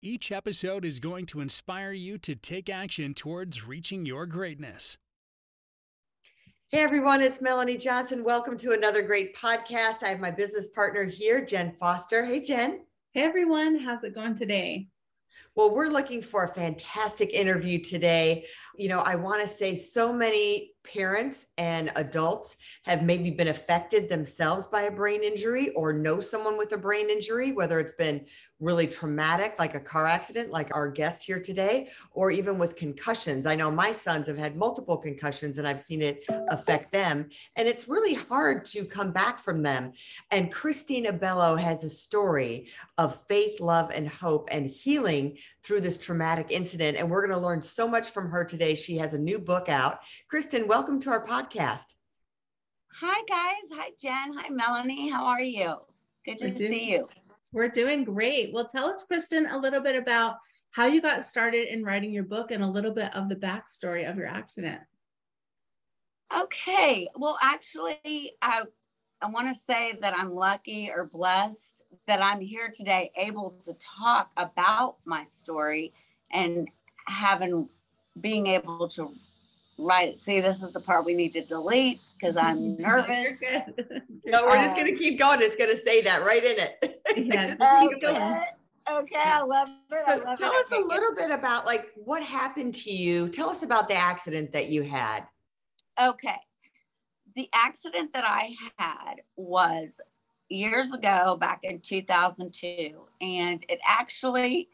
Each episode is going to inspire you to take action towards reaching your greatness. Hey everyone, it's Melanie Johnson. Welcome to another great podcast. I have my business partner here, Jen Foster. Hey, Jen. Hey everyone, how's it going today? Well, we're looking for a fantastic interview today. You know, I want to say so many parents and adults have maybe been affected themselves by a brain injury or know someone with a brain injury, whether it's been really traumatic, like a car accident, like our guest here today, or even with concussions. I know my sons have had multiple concussions and I've seen it affect them. And it's really hard to come back from them. And Kristen Abello has a story of faith, love, and hope and healing through this traumatic incident. And we're going to learn so much from her today. She has a new book out. Kristen, welcome to our podcast. Hi, guys. Hi, Jen. Hi, Melanie. How are you? Good to see you. We're doing great. Well, tell us, Kristen, a little bit about how you got started in writing your book and a little bit of the backstory of your accident. Okay. Well, actually, I I want to say that I'm lucky or blessed that I'm here today, able to talk about my story and having being able to it. See, this is the part we need to delete because I'm nervous. no, we're just uh, going to keep going. It's going to say that right in it. Yeah, okay. okay, I love it. I love it. tell it. us a little bit about like what happened to you. Tell us about the accident that you had. Okay. The accident that I had was years ago, back in 2002. And it actually,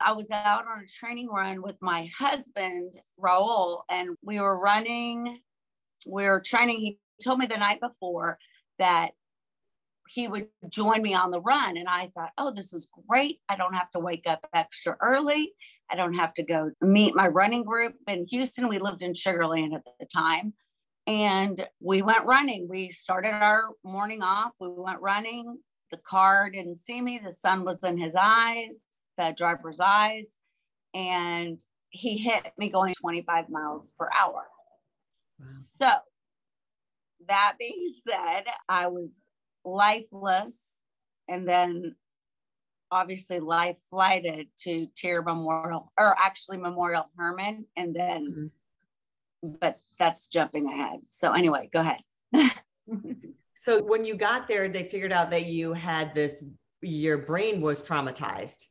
I was out on a training run with my husband, Raul, and we were running, we were training. He told me the night before that he would join me on the run. And I thought, oh, this is great. I don't have to wake up extra early. I don't have to go meet my running group in Houston. We lived in Sugar Land at the time. And we went running. We started our morning off. We went running. The car didn't see me. The sun was in his eyes, the driver's eyes. And he hit me going 25 miles per hour. Wow. So, that being said, I was lifeless and then obviously life flighted to TIRR Memorial, or actually Memorial Hermann, and then mm-hmm but that's jumping ahead. So anyway, go ahead. so when you got there, they figured out that you had this, your brain was traumatized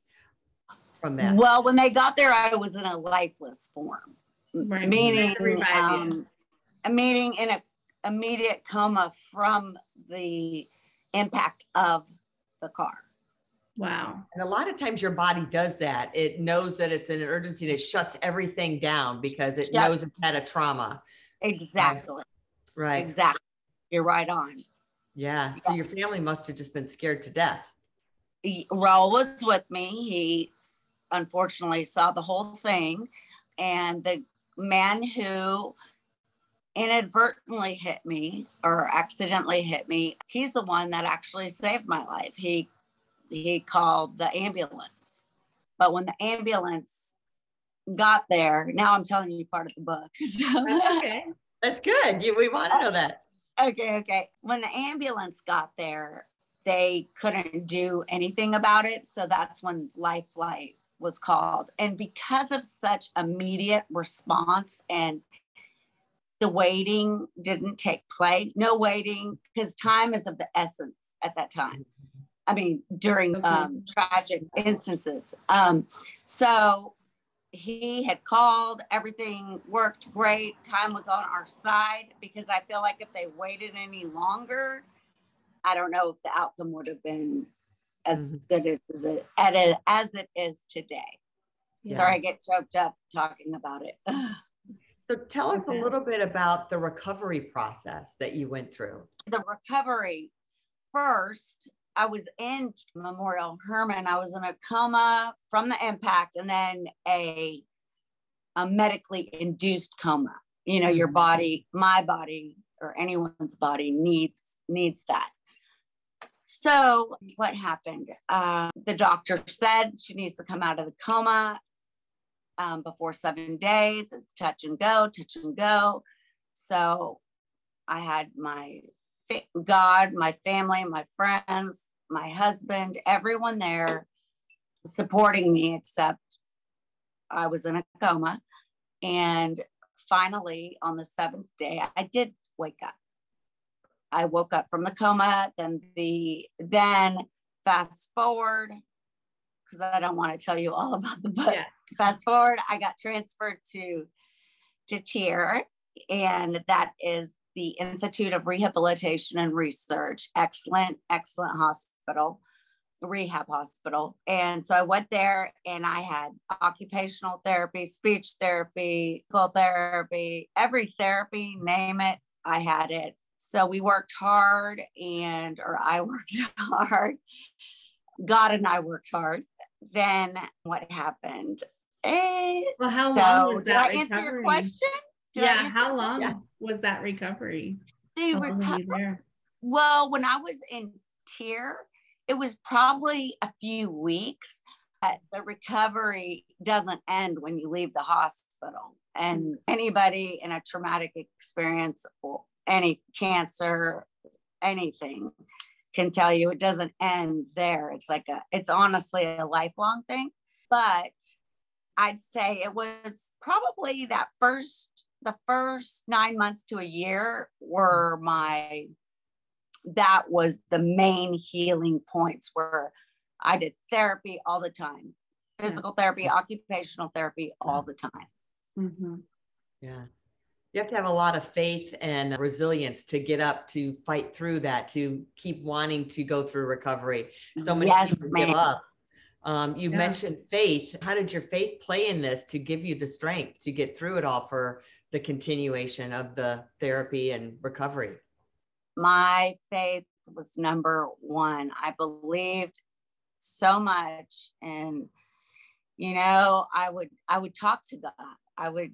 from that. Well, when they got there, I was in a lifeless form, right. meaning, um, meaning in a immediate coma from the impact of the car. Wow. And a lot of times your body does that. It knows that it's an emergency and it shuts everything down because it yep. knows it's had a trauma. Exactly. Right. Exactly. You're right on. Yeah. So your family must have just been scared to death. He, Raul was with me. He unfortunately saw the whole thing. And the man who inadvertently hit me or accidentally hit me, he's the one that actually saved my life. He he called the ambulance. But when the ambulance got there, now I'm telling you part of the book. okay. That's good. You, we want to know that. Okay, okay. When the ambulance got there, they couldn't do anything about it. So that's when Life Flight was called. And because of such immediate response and the waiting didn't take place, no waiting, because time is of the essence at that time. I mean, during um, tragic instances. Um, so he had called, everything worked great. Time was on our side because I feel like if they waited any longer, I don't know if the outcome would have been as mm-hmm. good as it, as it is today. Yeah. Sorry, I get choked up talking about it. so tell us okay. a little bit about the recovery process that you went through. The recovery first I was in Memorial Hermann. I was in a coma from the impact and then a, a medically induced coma. You know, your body, my body, or anyone's body needs needs that. So what happened? Uh, the doctor said she needs to come out of the coma um, before seven days. It's touch and go, touch and go. So I had my God, my family, my friends, my husband, everyone there supporting me, except I was in a coma. And finally, on the seventh day, I did wake up. I woke up from the coma. Then the then fast forward because I don't want to tell you all about the book. Yeah. Fast forward, I got transferred to to TIRR, and that is the Institute of Rehabilitation and Research. Excellent, excellent hospital, rehab hospital. And so I went there and I had occupational therapy, speech therapy, physical therapy, every therapy, name it, I had it. So we worked hard and, or I worked hard. God and I worked hard. Then what happened? Eh, well, how so long was that? Did I answer recovery? your question? Did yeah. How long yeah. was that recovery? The recovery. Well, when I was in TIRR, it was probably a few weeks. But the recovery doesn't end when you leave the hospital. And anybody in a traumatic experience or any cancer, anything can tell you it doesn't end there. It's like a, it's honestly a lifelong thing. But I'd say it was probably that first the first nine months to a year were my that was the main healing points where I did therapy all the time, physical yeah. therapy, occupational therapy all the time. Mm-hmm. Yeah. You have to have a lot of faith and resilience to get up to fight through that, to keep wanting to go through recovery. So many yes, people give up. Um, you yeah. mentioned faith. How did your faith play in this to give you the strength to get through it all for the continuation of the therapy and recovery? My faith was number one. I believed so much and you know i would i would talk to god i would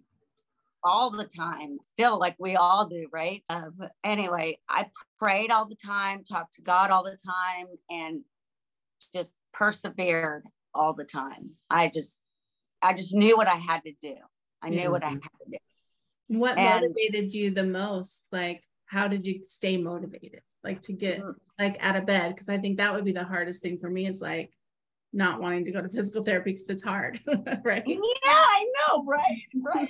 all the time still like we all do right uh, anyway i prayed all the time talked to god all the time and just persevered all the time i just i just knew what i had to do i knew mm-hmm. what i had to do what and, motivated you the most? Like, how did you stay motivated? Like to get mm. like out of bed? Because I think that would be the hardest thing for me. Is like not wanting to go to physical therapy because it's hard, right? Yeah, I know, right, right.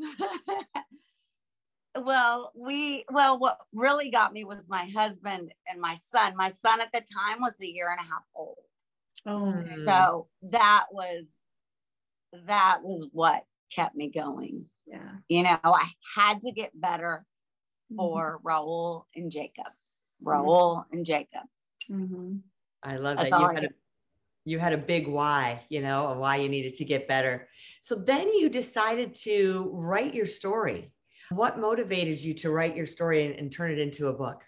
well, we well, what really got me was my husband and my son. My son at the time was a year and a half old. Oh, so that was that was what kept me going. Yeah. You know, I had to get better mm-hmm. for mm-hmm. Raul and Jacob. Raul mm-hmm. and Jacob. Mm-hmm. I love That's that. You had, a, you had a big why, you know, of why you needed to get better. So then you decided to write your story. What motivated you to write your story and, and turn it into a book?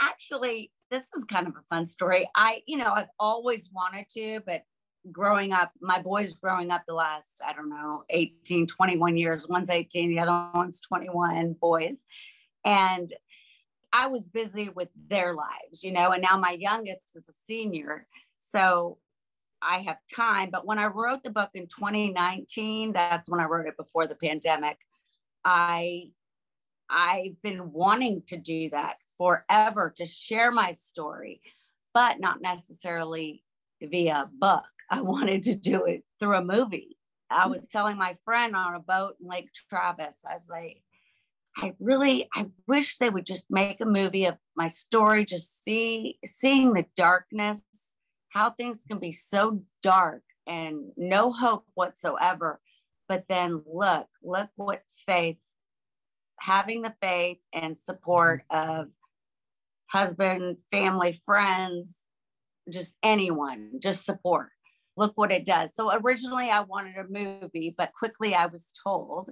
Actually, this is kind of a fun story. I, you know, I've always wanted to, but growing up, my boys growing up the last, I don't know, 18, 21 years. One's 18, the other one's 21 boys. And I was busy with their lives, you know, and now my youngest is a senior. So I have time. But when I wrote the book in 2019, that's when I wrote it before the pandemic. I I've been wanting to do that forever to share my story, but not necessarily via book. I wanted to do it through a movie. I mm-hmm. was telling my friend on a boat in Lake Travis, I was like, I really, I wish they would just make a movie of my story, just see, seeing the darkness, how things can be so dark and no hope whatsoever. But then look, look what faith, having the faith and support of husband, family, friends, just anyone, just support look what it does. So originally I wanted a movie, but quickly I was told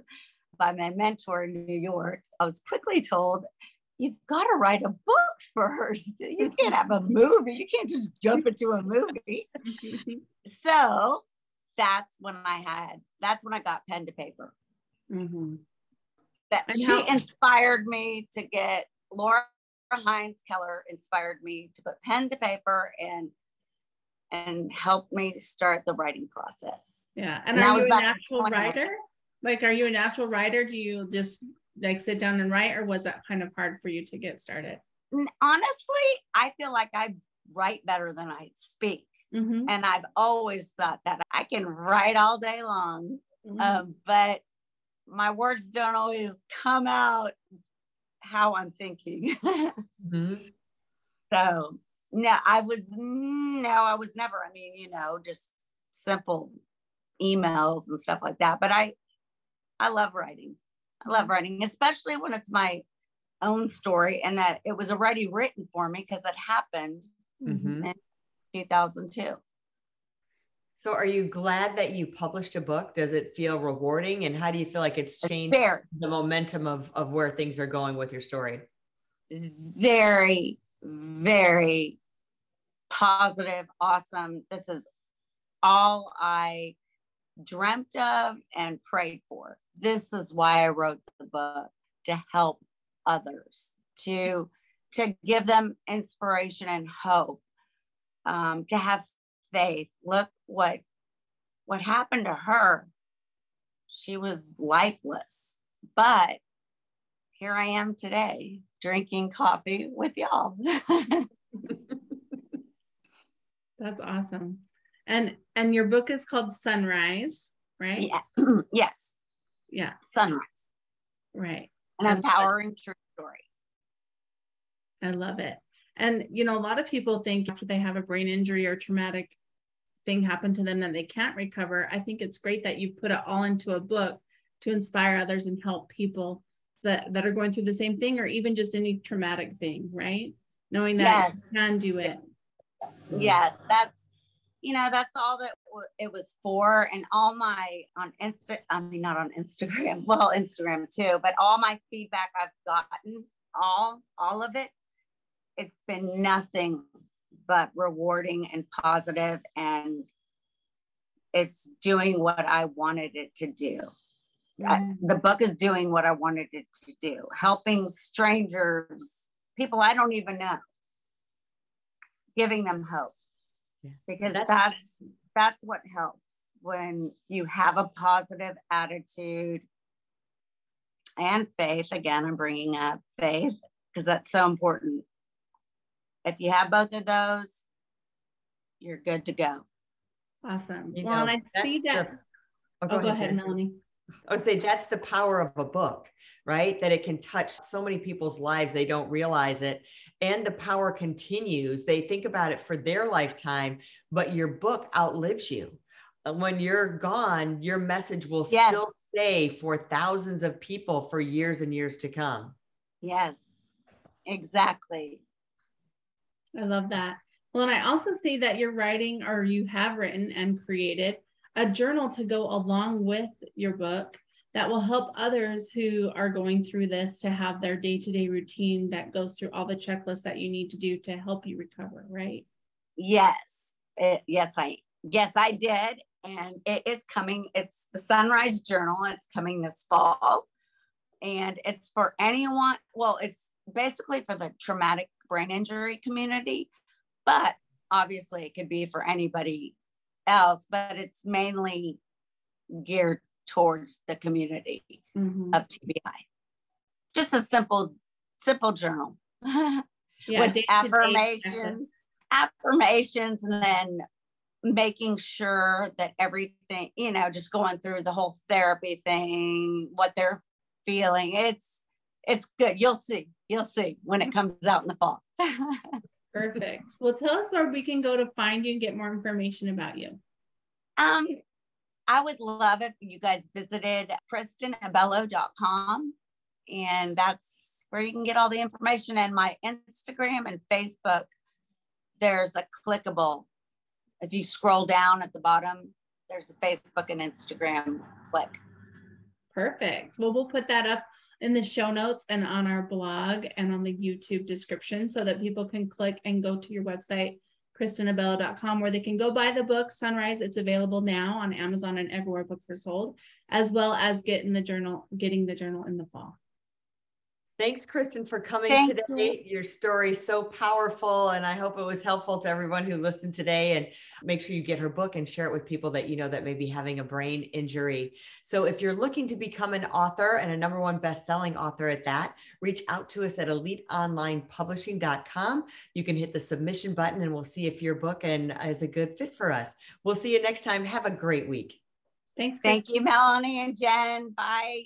by my mentor in New York, I was quickly told you've got to write a book first. You can't have a movie. You can't just jump into a movie. so that's when I had, that's when I got pen to paper. Mm-hmm. That and she how- inspired me to get Laura Heinz Keller inspired me to put pen to paper and and helped me start the writing process. Yeah. And, and are you a natural writer? Like, are you a natural writer? Do you just like sit down and write, or was that kind of hard for you to get started? Honestly, I feel like I write better than I speak. Mm-hmm. And I've always thought that I can write all day long, mm-hmm. um, but my words don't always come out how I'm thinking. mm-hmm. So, no, I was, no, I was never, I mean, you know, just simple emails and stuff like that. But I, I love writing. I love writing, especially when it's my own story and that it was already written for me because it happened mm-hmm. in 2002. So are you glad that you published a book? Does it feel rewarding? And how do you feel like it's changed it's the momentum of, of where things are going with your story? Very, very positive, awesome. This is all I dreamt of and prayed for. This is why I wrote the book to help others, to to give them inspiration and hope, um, to have faith. Look what what happened to her. She was lifeless, but here I am today drinking coffee with y'all. That's awesome and and your book is called sunrise right yeah yes yeah. Sunrise. Right. An empowering true story. I love it. And you know a lot of people think after they have a brain injury or traumatic thing happen to them that they can't recover i think it's great that you put it all into a book to inspire others and help people that that are going through the same thing or even just any traumatic thing right? Knowing that yes. you can do it. Yes that's you know, that's all that it was for. And all my on Insta, I mean, not on Instagram, well, Instagram too, but all my feedback I've gotten, all, all of it, it's been nothing but rewarding and positive and it's doing what I wanted it to do. I, the book is doing what I wanted it to do, helping strangers, people I don't even know, giving them hope yeah. because that's, that's that's what helps when you have a positive attitude and faith again i'm bringing up faith because that's so important. If you have both of those you're good to go. Awesome. You well know, and i see that. the, oh, oh go, oh, go ahead, ahead melanie I would say that's the power of a book, right? That it can touch so many people's lives, they don't realize it. And the power continues. They think about it for their lifetime, but your book outlives you. Uh, when you're gone, your message will yes. still stay for thousands of people for years and years to come. Yes, exactly. I love that. Well, and I also see that you're writing or you have written and created a journal to go along with your book that will help others who are going through this to have their day-to-day routine that goes through all the checklists that you need to do to help you recover right? Yes. It, yes i yes i did. And it is coming it's the sunrise journal it's coming this fall. And it's for anyone well it's basically for the traumatic brain injury community but obviously it could be for anybody else, but it's mainly geared towards the community mm-hmm. of TBI. Just a simple, simple journal yeah, with affirmations, affirmations, and then making sure that everything, you know, just going through the whole therapy thing, what they're feeling. It's it's good. You'll see. You'll see when it comes out in the fall. Perfect. Well, tell us where we can go to find you and get more information about you. Um, I would love if you guys visited KristenAbello.com and that's where you can get all the information. And my Instagram and Facebook, there's a clickable. If you scroll down at the bottom, there's a Facebook and Instagram click. Perfect. Well, we'll put that up in the show notes and on our blog and on the YouTube description so that people can click and go to your website, kristenabello.com, where they can go buy the book Sunrise. It's available now on Amazon and everywhere books are sold, as well as getting the journal, getting the journal in the fall. Thanks, Kristen, for coming Thank today. You. Your story so powerful, and I hope it was helpful to everyone who listened today. And make sure you get her book and share it with people that you know that may be having a brain injury. So, if you're looking to become an author and a number one best-selling author at that, reach out to us at eliteonlinepublishing.com. You can hit the submission button, and we'll see if your book and uh, is a good fit for us. We'll see you next time. Have a great week. Thanks. Thank you, Melanie and Jen. Bye.